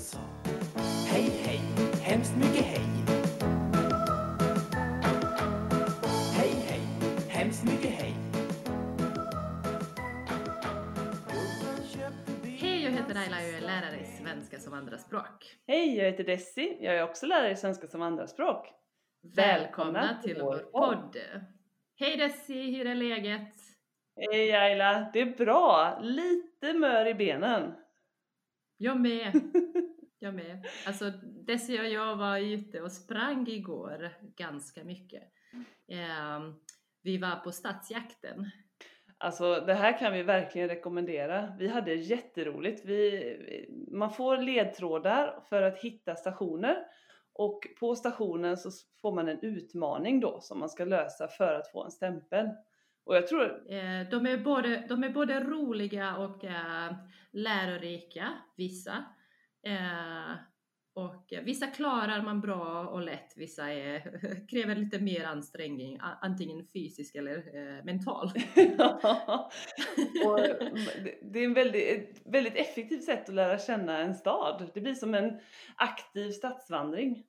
sa Hej, hej, hemskt mycket hej. Hej, hej, hemskt mycket hej. Hej, jag heter Laila och jag är lärare i svenska som andraspråk. Hej, jag heter Desi. Jag är också lärare i svenska som andraspråk. Välkomna till vår podd. Hej Desi, hur är läget? Hej Ayla, det är bra. Lite mör i benen. Jag med. Jag med. Alltså Desi och jag var ute och sprang igår ganska mycket. Ehm, vi var på stadsjakten. Alltså det här kan vi verkligen rekommendera. Vi hade jätteroligt. Vi, man får ledtrådar för att hitta stationer och på stationen så får man en utmaning då som man ska lösa för att få en stämpel. Och jag tror, Eh, De är både, de är både roliga och eh, lärorika, vissa. Eh, Och vissa klarar man bra och lätt, vissa är, kräver lite mer ansträngning, antingen fysisk eller eh, mental. och det- det är en väldigt, ett väldigt effektivt sätt att lära känna en stad. Det blir som en aktiv stadsvandring.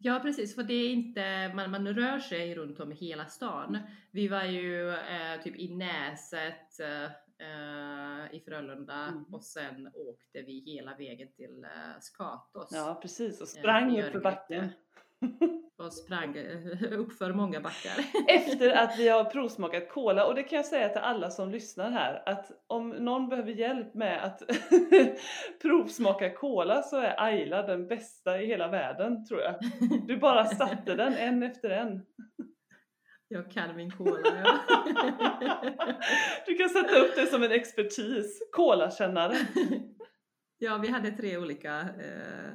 Ja precis, för det är inte, man, man rör sig runt om hela stan. Vi var ju eh, typ i Näset eh, eh, i Frölunda Mm. och sen åkte vi hela vägen till eh, Skatås. Ja precis, och Ja, sprang det upp för backen. och sprang eh, upp för många backar. Efter att vi har provsmakat cola och det kan jag säga till alla som lyssnar här att om någon behöver hjälp med att provsmaka cola så är Ayla den bästa i hela världen tror jag. Du bara satte den en efter en. Jag kan min cola. Ja. Du kan sätta upp det som en expertis, colakännare. ja, vi hade tre olika eh,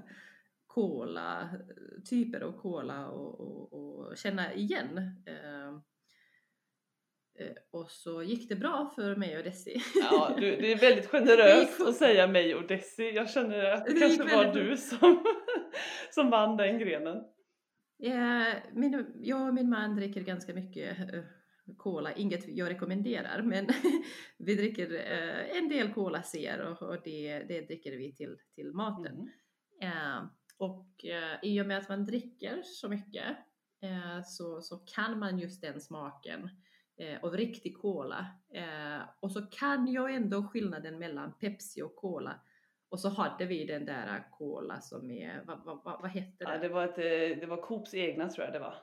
cola, typer av cola och, och, och känna igen. Eh, eh, och så gick det bra för mig och Desi. Ja, du, det är väldigt gick generöst fort. att säga mig och Desi. Jag känner att det Det kanske gick var väldigt du som, som vann den grenen. Eh, min, jag och min man dricker ganska mycket eh, cola, inget jag rekommenderar, men vi dricker eh, en del cola ser och, och det, det dricker vi till, till maten. Mm. Eh, och eh, i och med att man dricker så mycket eh, så, så kan man just den smaken eh, av riktig cola. Eh, och så kan jag ändå skillnaden mellan Pepsi och cola. Och så hade vi den där cola som är, vad, vad, vad, vad hette Ja, det? det, var ett, eh, det var Coops egna tror jag det var.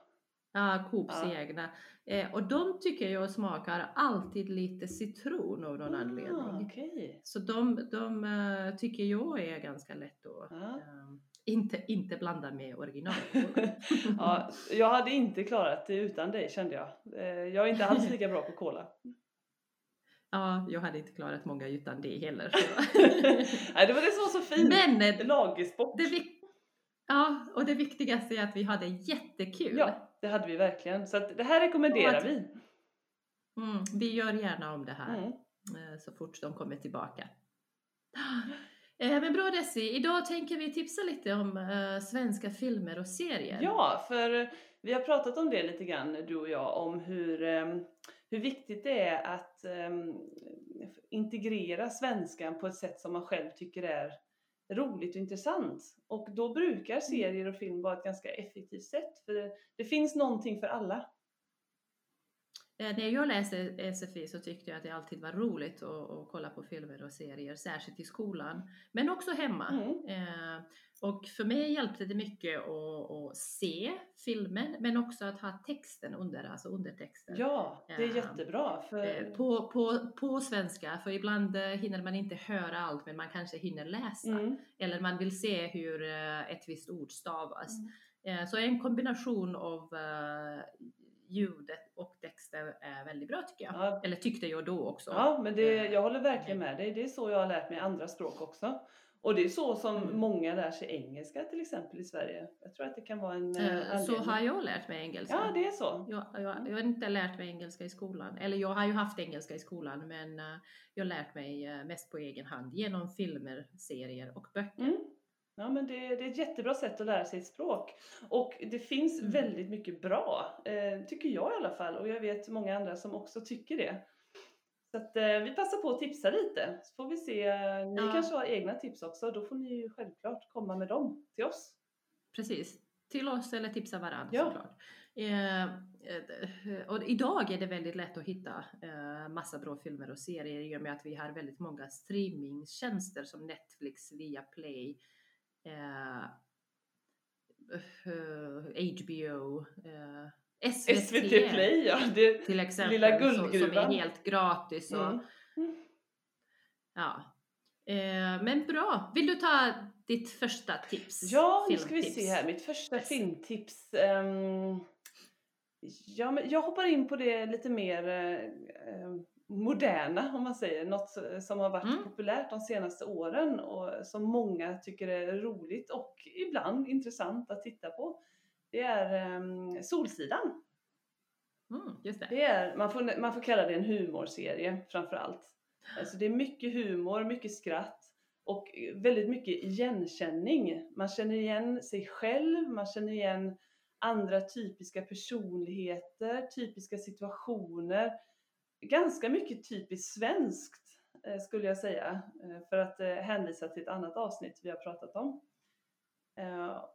Ja, Coops Ja. egna. Eh, och de tycker jag smakar alltid lite citron av någon Ah, anledning. okej. Så de, de eh, tycker jag är ganska lätt att Ja. eh, inte, inte blanda med original. Ja, jag hade inte klarat det utan dig kände jag. Eh, Jag är inte alls lika bra på cola. ja, jag hade inte klarat många utan det heller. Nej, det var det som var så fint. Men eh, Lagsport. det, ja, och det viktigaste är att vi hade jättekul. Ja, det hade vi verkligen. Så det här rekommenderar att- vi. Mm, vi gör gärna om det här. Mm. eh, så fort de kommer tillbaka. Eh, Men bra Desi, idag tänker vi tipsa lite om eh, svenska filmer och serier. Ja, för vi har pratat om det lite grann du och jag om hur, em, hur viktigt det är att em, integrera svenskan på ett sätt som man själv tycker är roligt och intressant. Och då brukar serier och film vara ett ganska effektivt sätt för det, det finns någonting för alla. Eh, När jag läste SFI så tyckte jag att det alltid var roligt att, att kolla på filmer och serier, särskilt i skolan, men också hemma. Mm. Eh, och för mig hjälpte det mycket att, att se filmen, men också att ha texten under, alltså undertexten. Ja, det är Ja. jättebra. Eh, För, På, på, på svenska, för ibland eh, hinner man inte höra allt men man kanske hinner läsa. mm, Eller man vill se hur eh, ett visst ord stavas. Mm. Eh, Så en kombination av eh, ljudet och texten är väldigt bra tycker jag. Ja. Eller tyckte jag då också. ja, men det, Eh, jag håller verkligen med dig. Det är så jag har lärt mig andra språk också. Och det är så som Mm. många lär sig engelska till exempel i Sverige. Jag tror att det kan vara en eh, Eh, Så anledning. har jag lärt mig engelska. Ja, det är så. Jag, jag, jag har inte lärt mig engelska i skolan. Eller jag har ju haft engelska i skolan men jag har lärt mig mest på egen hand genom filmer, serier och böcker. Mm. Ja, men det, det är ett jättebra sätt att lära sig ett språk. Och det finns Mm. väldigt mycket bra, eh, tycker jag i alla fall. Och jag vet många andra som också tycker det. Så att, eh, vi passar på att tipsa lite, så får vi se. Ni Ja. kanske har egna tips också, då får ni ju självklart komma med dem till oss. Precis. Till oss eller tipsa varandra Ja. såklart. Eh, eh, och idag är det väldigt lätt att hitta eh, massa bra filmer och serier i och med att vi har väldigt många streamingtjänster som Netflix, Viaplay, eh, eh, HBO, eh, SVT, SVT Play, ja. Det, till exempel Lilla så, som guldgruvan. är helt gratis. Och, mm. ja. eh, men bra, vill du ta ditt första tips? Ja, nu ska vi se här. Mitt första Yes. filmtips. ehm, ja, men jag hoppar in på det lite mer eh, eh, moderna, om man säger. Något som har varit Mm. populärt de senaste åren och som många tycker är roligt och ibland intressant att titta på. Det är ehm, Solsidan. Mm, just det. Det är, man, får, man får kalla det en humorserie framför allt. Alltså det är mycket humor, mycket skratt och väldigt mycket igenkänning. Man känner igen sig själv, man känner igen andra typiska personligheter, typiska situationer. Ganska mycket typiskt svenskt eh, skulle jag säga, eh, för att eh, hänvisa till ett annat avsnitt vi har pratat om.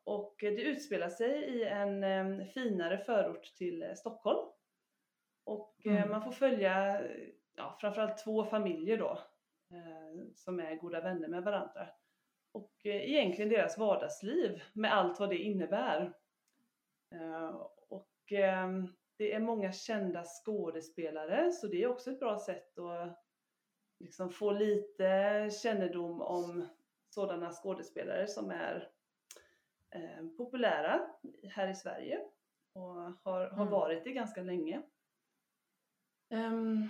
Och det utspelar sig i en finare förort till Stockholm. Och Mm. man får följa ja, framförallt två familjer då som är goda vänner med varandra. Och egentligen deras vardagsliv med allt vad det innebär. Och eh, det är många kända skådespelare så det är också ett bra sätt att liksom få lite kännedom om sådana skådespelare som är eh, populära här i Sverige och har, har Mm. varit det ganska länge. Ehm,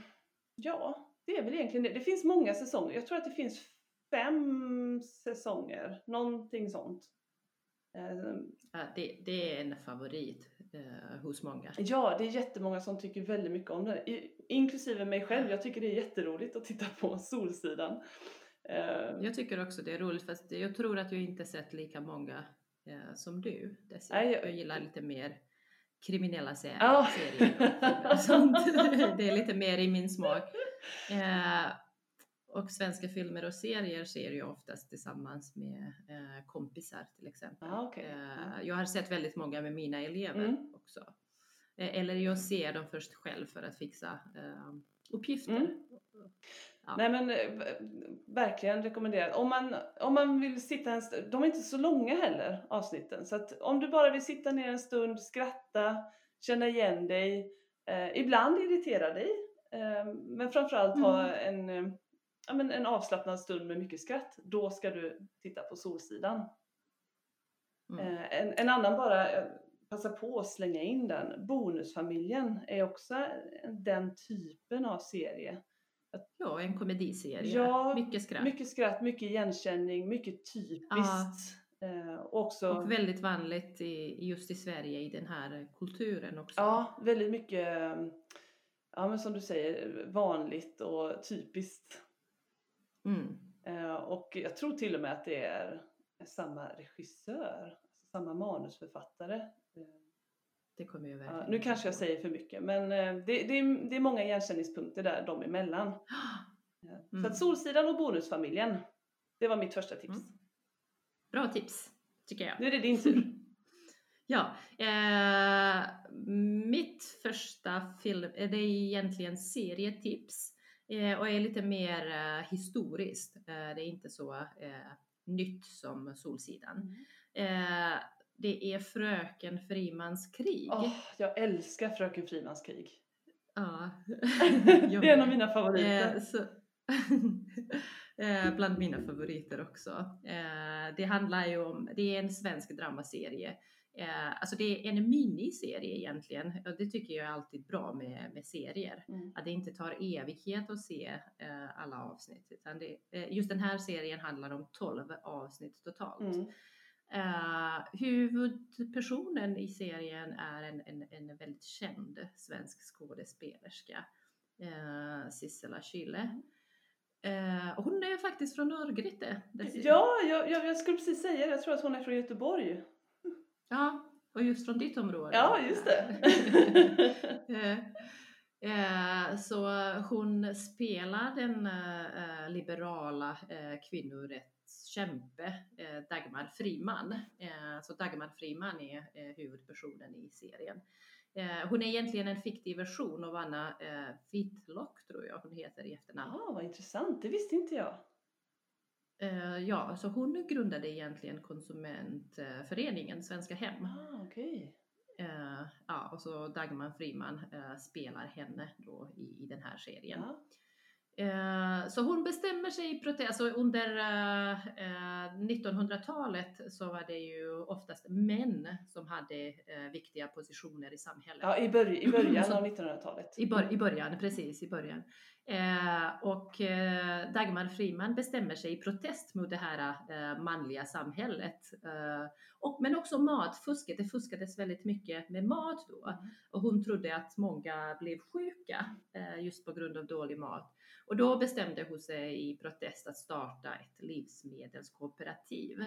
ja, det är väl egentligen det. Det finns många säsonger. Jag tror att det finns fem säsonger, någonting sånt. Ehm, det, det är en favorit eh, hos många. ja, det är jättemånga som tycker väldigt mycket om det. I- Inklusive mig själv. Jag tycker det är jätteroligt att titta på Solsidan. Ehm, Jag tycker också det är roligt fast jag tror att jag inte sett lika många eh, som du. Nej, jag- jag... gillar lite mer kriminella serier. Ja. serier och sånt. det är lite mer i min smak. Och svenska filmer och serier ser jag oftast tillsammans med eh, kompisar till exempel. Ah, okej. Eh, jag har sett väldigt många med mina elever Mm. också. Eh, eller jag ser dem först själv för att fixa eh, uppgifter. Mm. Ja. Nej men verkligen rekommenderat. Om man, om man vill sitta en stund, de är inte så långa heller avsnitten. Så att om du bara vill sitta ner en stund, skratta, känna igen dig, eh, ibland irritera dig. Eh, men framförallt ha en, ja, men en avslappnad stund med mycket skratt. Då ska du titta på Solsidan. Mm. Eh, en, en annan bara, eh, passa på att slänga in den. Bonusfamiljen är också en- den typen av serie. Ja, en komediserie. Ja, mycket skratt. Mycket skratt, mycket igenkänning, mycket typiskt. Eh, och också, Och väldigt vanligt i, just i Sverige i den här kulturen också. ja, väldigt mycket, eh, ja men som du säger, vanligt och typiskt. Mm. Eh, och jag tror till och med att det är samma regissör, alltså samma manusförfattare. Det kommer ja, verkligen nu inte kanske jag säger för mycket, men eh, det, det, är, det är många igenkänningspunkter där de emellan. Eh, Så Mm. att Solsidan och Bonusfamiljen, det var mitt första tips. Mm. Bra tips, tycker jag. Nu är det din tur. Ja, eh, mitt första film, det är egentligen serietips och är lite mer eh, historiskt. Eh, det är inte så eh, nytt som Solsidan. Eh, det är Fröken Frimans krig. Åh, jag älskar Fröken Frimans krig. Ja. det är en av mina favoriter. Eh, så, eh, bland mina favoriter också. Eh, det handlar ju om, det är en svensk dramaserie. Eh, alltså det är en miniserie egentligen. Och det tycker jag är alltid bra med, med serier. Mm. Att det inte tar evighet att se eh, alla avsnitt. Utan det, eh, just den här serien handlar om 12 avsnitt totalt. Mm. Eh, huvudpersonen i serien är en, en, en väldigt känd svensk skådespelerska, uh, Sissela Kyle. Eh, och hon är faktiskt från Örgryte. Ja, jag, jag, jag skulle precis säga det. Jag tror att hon är från Göteborg. Ja, och just från ditt område. Ja, just det. Eh, Eh, så hon spelar den eh, liberala kvinnorättskämpe Dagmar Friman. Så Dagmar Friman är huvudpersonen i serien. Hon är egentligen en fiktiv version av Anna Whitlock tror jag hon heter i efternamn. Ja, vad intressant. Det visste inte jag. Eh, ja, så hon grundade egentligen konsumentföreningen Svenska Hem. Ah, okej. Eh, ja, och så Dagmar Friman eh, spelar henne då i, i den här serien. Ja. Eh, så hon bestämmer sig i protest, alltså under eh, eh, 1900-talet så var det ju oftast män som hade eh, viktiga positioner i samhället. ja, i, börj- i början av 1900-talet. I, bör- I början, precis i början. Eh, och eh, Dagmar Friman bestämmer sig i protest mot det här eh, manliga samhället. Eh, och, men också matfusket, det fuskades väldigt mycket med mat då. Mm. Och hon trodde att många blev sjuka eh, just på grund av dålig mat. Och då bestämde hon sig i protest att starta ett livsmedelskooperativ.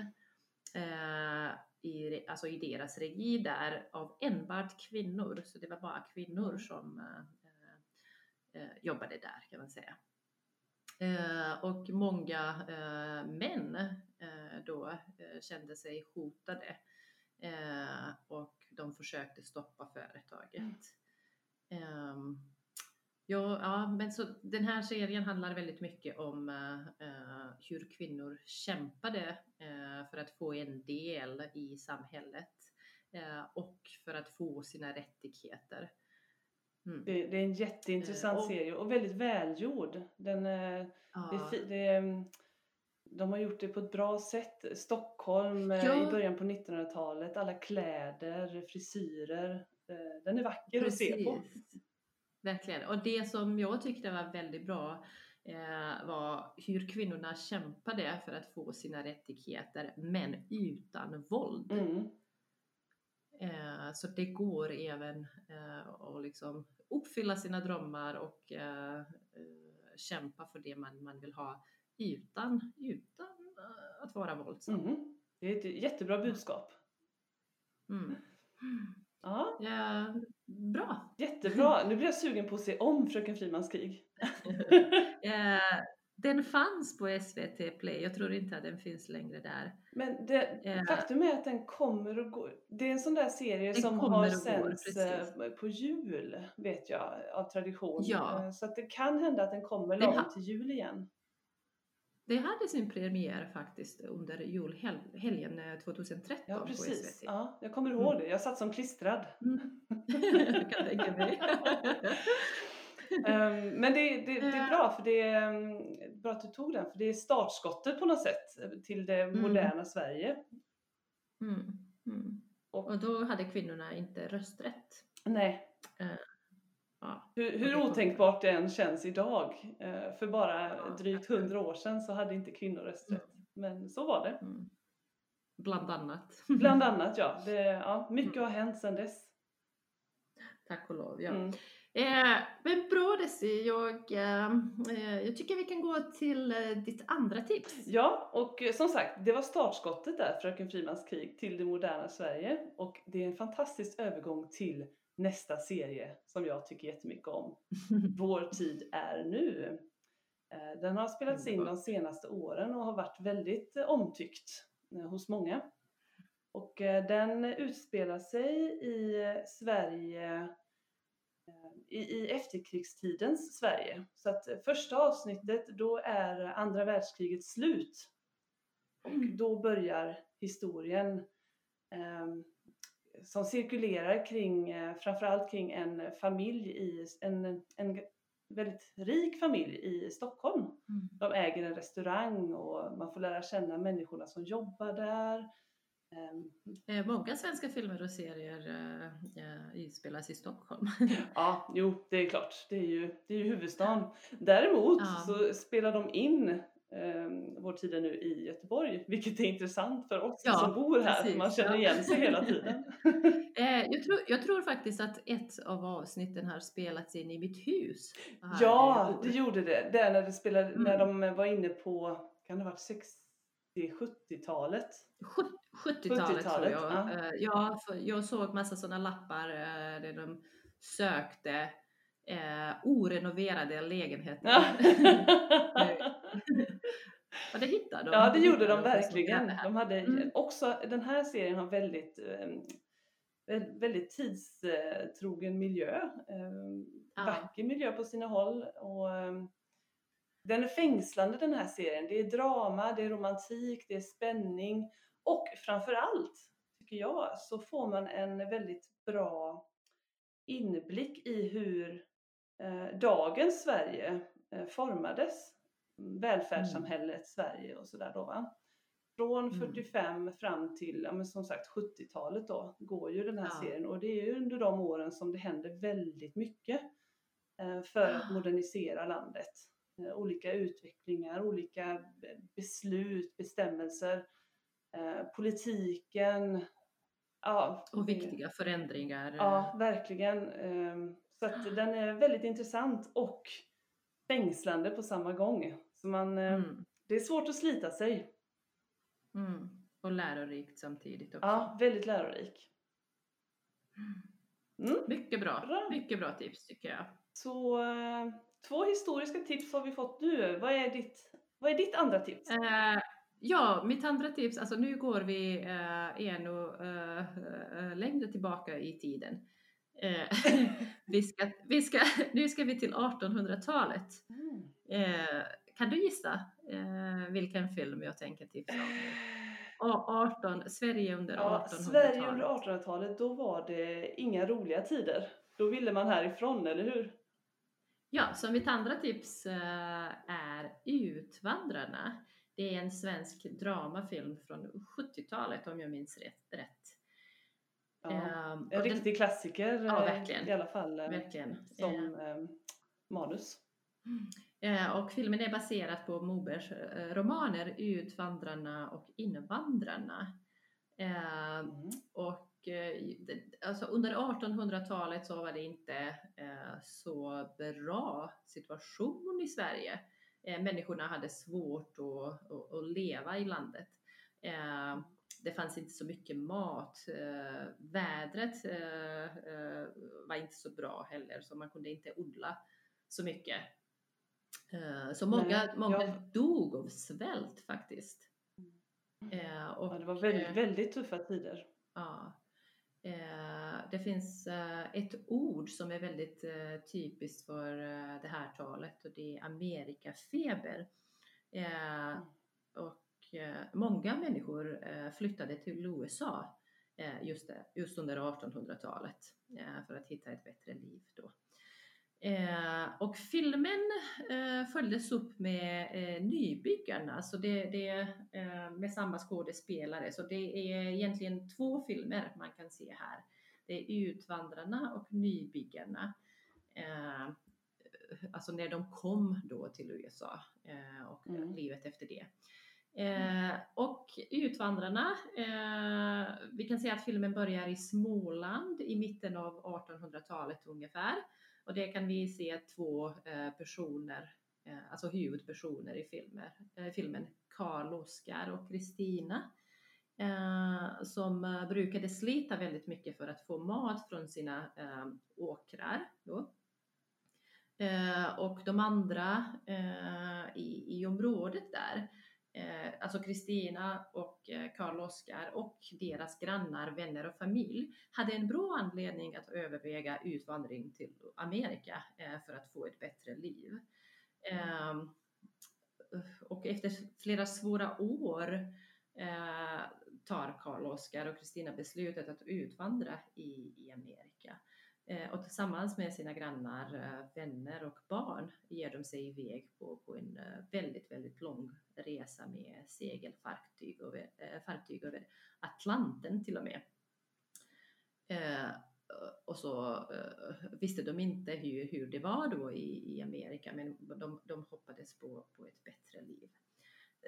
Eh, i, alltså i deras regi där av enbart kvinnor. Så det var bara kvinnor som eh, eh, jobbade där kan man säga. Eh, och många eh, män då kände sig hotade och de försökte stoppa företaget. Mm. Ja, ja, men så den här serien handlar väldigt mycket om eh, hur kvinnor kämpade eh, för att få en del i samhället eh, och för att få sina rättigheter. Mm. Det, det är en jätteintressant och- serie och väldigt välgjord. Den, det Ja. fi- det, är, de har gjort det på ett bra sätt. Stockholm Ja. i början på 1900-talet, alla kläder, frisyrer. Den är vacker att se på. Verkligen. Och det som jag tyckte var väldigt bra eh, var hur kvinnorna kämpade för att få sina rättigheter, men utan våld. Mm. Eh, så det går även eh, att liksom uppfylla sina drömmar och eh, eh, kämpa för det man, man vill ha utan, utan eh, att vara våldsam. Mm. Det är ett jättebra budskap. Mm. Ja, Ja, bra! jättebra. Nu blir jag sugen på att se om Fröken Frimans krig. Eh, den fanns på SVT Play, jag tror inte att den finns längre där. Men det, Ja. faktum är att den kommer och går. Det är en sån där serie som har går, sänds eh, på jul, vet jag, av tradition. Ja. Eh, Så att det kan hända att den kommer lagom ha- till jul igen. Det hade sin premiär faktiskt under julhelgen eh, 2013 Ja, på precis. SVT. Ja, jag kommer ihåg det. Jag satt som klistrad. Mm. jag kan tänka mig. Ehm, men det, det, det är Eh. bra, för det är mm, bra att du tog den, för det är startskottet på något sätt eh, till det Mm. moderna Sverige. Mm. Mm. Och- Och då hade kvinnorna inte rösträtt. Nej, Ja. hur, hur otänkbart det än känns idag. Eh, För bara drygt hundra år sedan så hade inte kvinnor rösträtt. Men så var det. Mm. Bland annat. Bland annat ja. Det, ja mycket har hänt sedan dess. Tack och lov. Ja. Mm. Eh, men bra Desi, jag, eh, eh, jag tycker vi kan gå till eh, ditt andra tips. Ja, och eh, som sagt, det var startskottet där, Fröken Frimans krig, till det moderna Sverige. Och det är en fantastisk övergång till nästa serie som jag tycker jättemycket om. Vår tid är nu. Eh, Den har spelats in de senaste åren och har varit väldigt eh, omtyckt eh, hos många. Och den utspelar sig i Sverige i, i efterkrigstidens Sverige. Så att första avsnittet då är andra världskriget slut. Och Mm. då börjar historien ehm, som cirkulerar kring, eh, framförallt kring en familj i, en, en väldigt rik familj i Stockholm. Mm. De äger en restaurang och man får lära känna människorna som jobbar där. Ehm, Eh, Många svenska filmer och serier eh, eh, utspelas i Stockholm. Ja, jo, det är klart. Det är ju, det är ju huvudstaden. Däremot Ja. så spelar de in eh, Vår tid är nu i Göteborg, vilket är intressant för oss Ja, som bor här. precis, Man känner igen sig hela tiden. Eh, jag, tror, jag tror faktiskt att ett av avsnitten har spelats in i mitt hus. ja, det gjorde det. Det är när, det spelade, Mm. när de var inne på, kan det ha varit 60-70-talet? Sjut- 70-talet tror 70-talet, jag. ja. Eh, ja, för jag såg massa sådana lappar eh, där de sökte eh, orenoverade lägenheter. Och det hittade de. ja, det gjorde de hittade verkligen. det här. De hade Mm. också, den här serien har väldigt, eh, vä- väldigt tidstrogen miljö. Eh, Ja. Vacker miljö på sina håll. Och, eh, den är fängslande den här serien. Det är drama, det är romantik, det är spänning och framför allt, tycker jag, så får man en väldigt bra inblick i hur dagens Sverige eh, formades. Välfärdssamhället Sverige och sådär då va. Från Mm. 45 fram till, ja, men som sagt 70-talet då, går ju den här Ja. serien och det är ju under de åren som det händer väldigt mycket eh, för att Ah. modernisera landet. Eh, Olika utvecklingar, olika be- beslut, bestämmelser, eh, politiken. Ja, Och viktiga förändringar. Ja, verkligen. Så att den är väldigt intressant och fängslande på samma gång. Så man, eh, Mm. Det är svårt att slita sig. Mm. Och lärorikt samtidigt också. Ja, väldigt lärorik. Mm. Mycket bra. Bra. Mycket bra tips tycker jag. Så eh, två historiska tips har vi fått nu. Vad är ditt, vad är ditt andra tips? Eh, ja, mitt andra tips, alltså nu går vi eh, ännu eh, längre tillbaka i tiden. Eh, vi ska, vi ska, nu ska vi till 1800-talet. Mm. Eh, kan du gissa eh, vilken film jag tänker tipsa om? nu? A- 18, Sverige under Ja, 1800-talet. Sverige under 1800-talet, då var det inga roliga tider. Då ville man härifrån, eller hur? Ja, så mitt andra tips eh, är Utvandrarna. Det är en svensk dramafilm från 70-talet om jag minns rätt. Ja. Ehm, och En den- riktig klassiker Ja, eh, verkligen. i alla fall eh, Verkligen. som eh, manus. Eh, och filmen är baserad på Mobers eh, romaner Utvandrarna och Invandrarna. Eh, Mm. och alltså under 1800-talet så var det inte så bra situation i Sverige. Människorna hade svårt att, att, att leva i landet. Eh, det fanns inte så mycket mat. Eh, vädret eh, eh, var inte så bra heller så man kunde inte odla så mycket. Eh, så många, Nej, många ja. dog av svält faktiskt. Eh, och, Ja, det var väldigt, eh, väldigt tuffa tider. Ja. Eh, det finns eh, ett ord som är väldigt eh, typiskt för eh, det här talet och det är Amerikafeber. Eh, och eh, många människor eh, flyttade till USA eh, just, det, just under 1800-talet eh, för att hitta ett bättre liv då. Eh, och filmen eh, följdes upp med eh, Nybyggarna, så det, det eh, med samma skådespelare. Så det är egentligen två filmer man kan se här. Det är Utvandrarna och Nybyggarna. Eh, alltså när de kom då till USA eh, och Mm. livet efter det. Eh, och Utvandrarna, eh, vi kan säga att filmen börjar i Småland i mitten av 1800-talet ungefär. Och det kan vi se två eh, personer, eh, alltså huvudpersoner i filmer, eh, filmen, Karl Oskar och Kristina, eh, som eh, brukade slita väldigt mycket för att få mat från sina eh, åkrar. Då. Eh, och de andra eh, i, i området där, eh, Eh, alltså Kristina och eh, Karl Oskar och deras grannar, vänner och familj hade en bra anledning att överväga utvandring till Amerika eh, för att få ett bättre liv. Eh, och efter flera svåra år eh, tar Karl Oskar och Kristina beslutet att utvandra i, i Amerika. Eh, och tillsammans med sina grannar, eh, vänner och barn ger de sig iväg på, på en eh, väldigt, väldigt lång resa med segelfartyg över, eh, fartyg över Atlanten till och med. Eh, och så eh, visste de inte hur, hur det var då i, i Amerika, men de, de hoppades på, på ett bättre liv.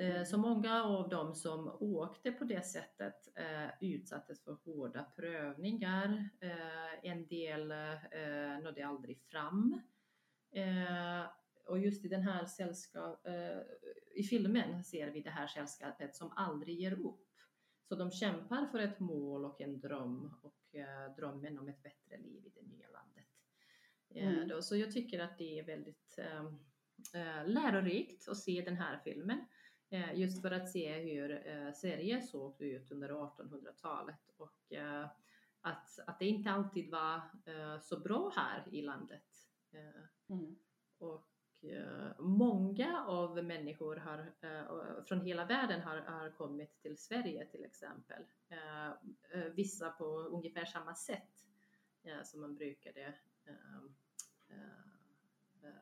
Eh, Så många av dem som åkte på det sättet eh, utsattes för hårda prövningar. Eh, en del nådde aldrig fram. Och just i den här sällskap, i filmen ser vi det här sällskapet som aldrig ger upp. Så de kämpar för ett mål och en dröm och drömmen om ett bättre liv i det nya landet. Mm. så jag tycker att det är väldigt lärorikt att se den här filmen. Eh, just för att se hur eh, Sverige såg ut under 1800-talet och eh, att, att det inte alltid var så bra här i landet. Mm. och många av människor har, från hela världen har, har kommit till Sverige till exempel. Vissa på ungefär samma sätt som man brukade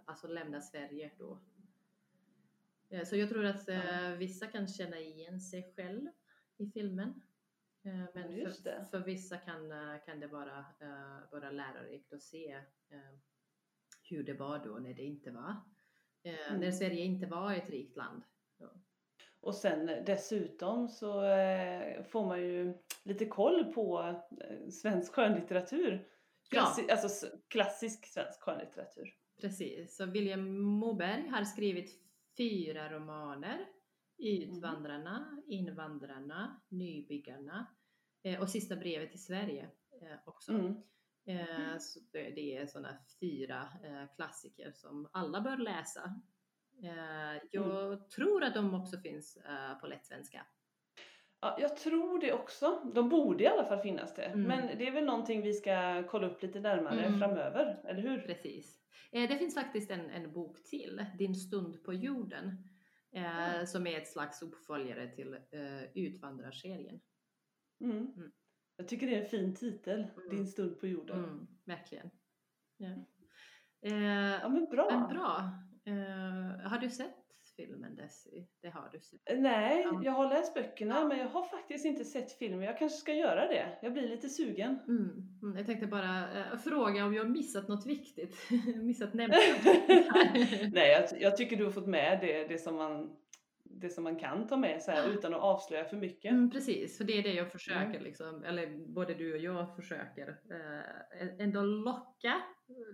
alltså lämna Sverige då. Eh, Så jag tror att eh, vissa kan känna igen sig själv i filmen. Eh, Men för, för vissa kan, kan det vara, vara lärorikt att se hur det var då när det inte var. Mm. När Sverige inte var ett rikt land. Och sen dessutom så får man ju lite koll på svensk skönlitteratur. Ja. Klassi- Alltså s- klassisk svensk skönlitteratur. Precis, så William Moberg har skrivit fyra romaner. Utvandrarna, Invandrarna, Nybyggarna eh, och Sista brevet till Sverige eh, också. Mm. Eh, så det, är sådana fyra klassiker som alla bör läsa. Jag tror att de också finns på lättsvenska. Ja, jag tror det också. De borde i alla fall finnas det. Mm. Men det är väl någonting vi ska kolla upp lite närmare Mm. framöver, eller hur? Precis. Eh, det finns faktiskt en, en bok till, Din stund på jorden, Ja. som är ett slags uppföljare till eh, Utvandrarserien. Mm. Mm. Jag tycker det är en fin titel, Mm. Din stund på jorden. Mm, verkligen. Ja. Ja men bra. men bra. Har du sett filmen Desi? Det har du sett. Nej, Ja. jag har läst böckerna men jag har faktiskt inte sett filmen. Jag kanske ska göra det. Jag blir lite sugen. Mm. Mm, jag tänkte bara eh, fråga om jag har missat något viktigt. missat nämna. Nej, jag, jag tycker du har fått med det, det, som man, det som man kan ta med så här, utan att avslöja för mycket. Mm, precis, för det är det jag försöker, Mm. liksom, eller både du och jag försöker eh, ändå locka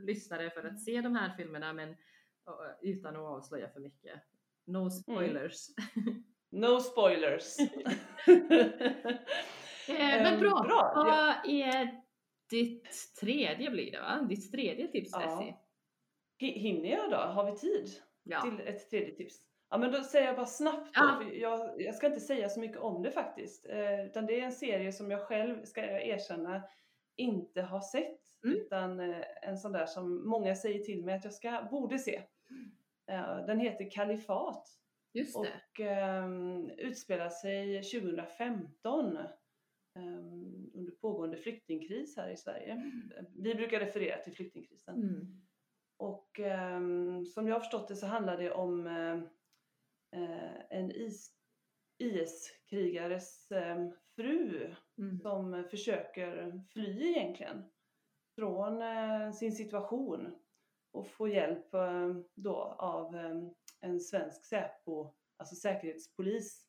lyssnare för att se de här filmerna men eh, utan att avslöja för mycket. No spoilers. No spoilers. Men Ehm, bra, bra, vad är ditt tredje blir det va? Ditt tredje tips Ja. Jessie? Hi- Hinner jag då? Har vi tid Ja. till ett tredje tips? Ja men då säger jag bara snabbt då, Ja. för jag, jag ska inte säga så mycket om det faktiskt. Eh, utan det är en serie som jag själv, ska jag erkänna, inte har sett. Mm. Utan eh, en sån där som många säger till mig att jag ska, borde se. Eh, den heter Kalifat och ehm, utspelar sig 2015 ehm, under pågående flyktingkris här i Sverige. Vi brukar referera till flyktingkrisen. Mm. Och ehm, som jag har förstått det så handlar det om eh, en is, IS-krigares ehm, fru Mm. som försöker fly egentligen från eh, sin situation och få hjälp eh, då av eh, en svensk Säpo, alltså säkerhetspolis.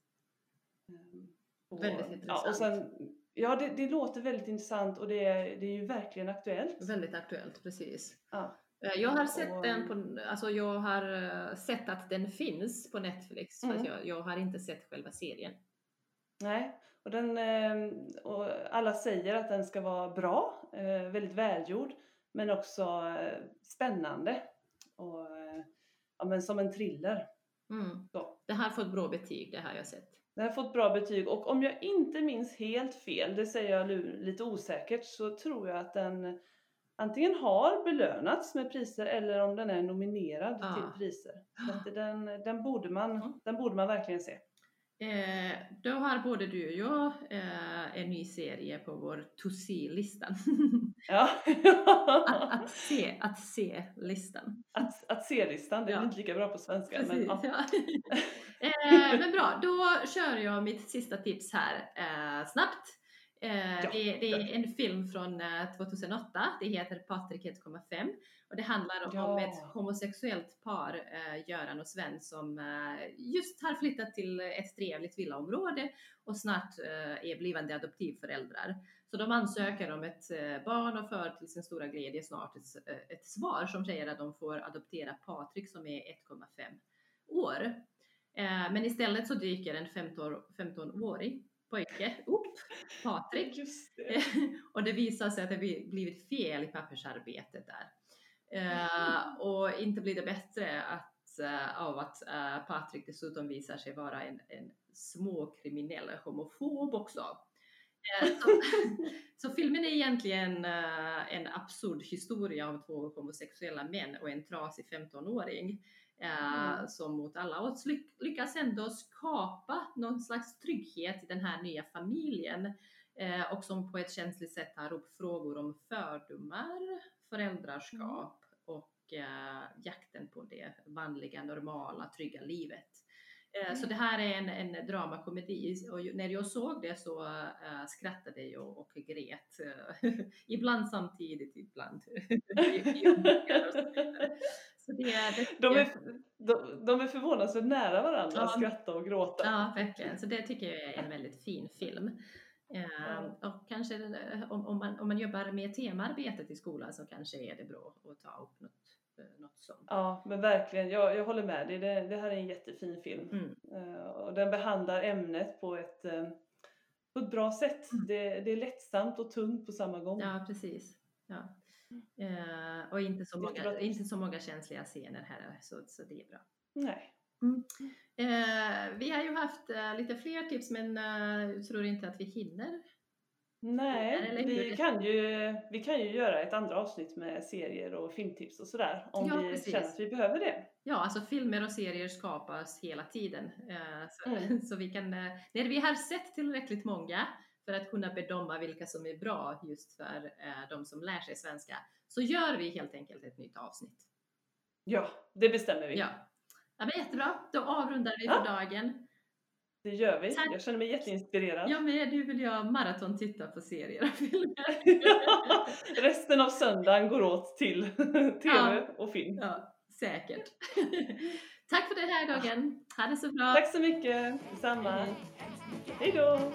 Och- Väldigt Ja, intressant. och sen, ja det, det låter väldigt intressant och det, är- det är ju verkligen aktuellt. Väldigt aktuellt, precis. Ja. Eh, Jag har sett den på, alltså jag har eh, sett att den finns på Netflix, Mm. fast jag, jag har inte sett själva serien. Nej, och, den, eh, och alla säger att den ska vara bra, eh, väldigt välgjord, men också eh, spännande. Och, eh, ja, men som en thriller. Mm. Det har fått bra betyg, det har jag sett. Den har fått bra betyg och om jag inte minns helt fel, det säger jag lu- lite osäkert, så tror jag att den antingen har belönats med priser eller om den är nominerad Ah. till priser. Så den, den, borde man, Mm. den borde man verkligen se. Eh, då har både du och jag eh, en ny serie på vår to see-listan. Ja. att, att se, att se-listan. Att, att se-listan, det är Ja. inte lika bra på svenska. Men, Precis, ja. ja. eh, men bra, då kör jag mitt sista tips här eh, snabbt. Eh, Ja, det, det är en film från eh, 2008. Det heter Patrik 1,5 och det handlar om Ja. ett homosexuellt par, eh, Göran och Sven, som eh, just har flyttat till ett trevligt villaområde och snart eh, är blivande adoptivföräldrar. Så de ansöker om ett eh, barn och får till sin stora glädje snart ett, eh, ett svar som säger att de får adoptera Patrik som är 1,5 år. Eh, Men istället så dyker en 15 15-årig pojke upp, Patrik, det. och det visar sig att det bli- blivit fel i pappersarbetet där. Eh, och inte blir det bättre att, eh, av att eh, Patrik dessutom visar sig vara en, en småkriminell homofob också. Eh, så, så filmen är egentligen eh, en absurd historia om två homosexuella män och en trasig 15-åring eh, Mm. som mot alla odds ly- lyckas ändå skapa någon slags trygghet i den här nya familjen eh, och som på ett känsligt sätt tar upp frågor om fördomar, föräldraskap och eh, jakten på det vanliga, normala, trygga livet. Eh, Så det här är en, en dramakomedi och när jag såg det så eh, skrattade jag och grät. eh, ibland samtidigt, ibland så det, det, De är, de, de är förvånansvärt nära varandra, Ja. skratta och gråta. Ja, verkligen. Så det tycker jag är en väldigt fin film. Eh, Ja. Och kanske om, om, man, om man jobbar med temaarbetet i skolan så kanske är det bra att ta upp något, eh, något sånt. Ja, men verkligen. Jag, jag håller med dig. Det, det här är en jättefin film. Mm. Eh, och den behandlar ämnet på ett, eh, på ett bra sätt. Mm. Det, det är lättsamt och tungt på samma gång. Ja, precis. Ja. Eh, och inte så, många, inte så många känsliga scener här, så, så det är bra. Nej. Eh, vi har ju haft eh, lite fler tips men eh, jag tror inte att vi hinner. Nej, vi kan, ju, vi kan ju göra ett andra avsnitt med serier och filmtips och sådär. Om Ja, vi precis. känner att vi behöver det. Ja, alltså filmer och serier skapas hela tiden. Eh, så, Mm. så vi kan, eh, när vi har sett tillräckligt många för att kunna bedöma vilka som är bra just för eh, de som lär sig svenska, så gör vi helt enkelt ett nytt avsnitt. Ja, det bestämmer vi. Ja, ja men jättebra. Då avrundar vi Ja. för dagen. Det gör vi. Tack. Jag känner mig jätteinspirerad. Ja, men nu vill jag maraton titta på serier och filmer. Resten av söndagen går åt till TV Ja. och film. Ja, säkert. Tack för den här gången. Ha det så bra. Tack så mycket. Detsamma. Hej då!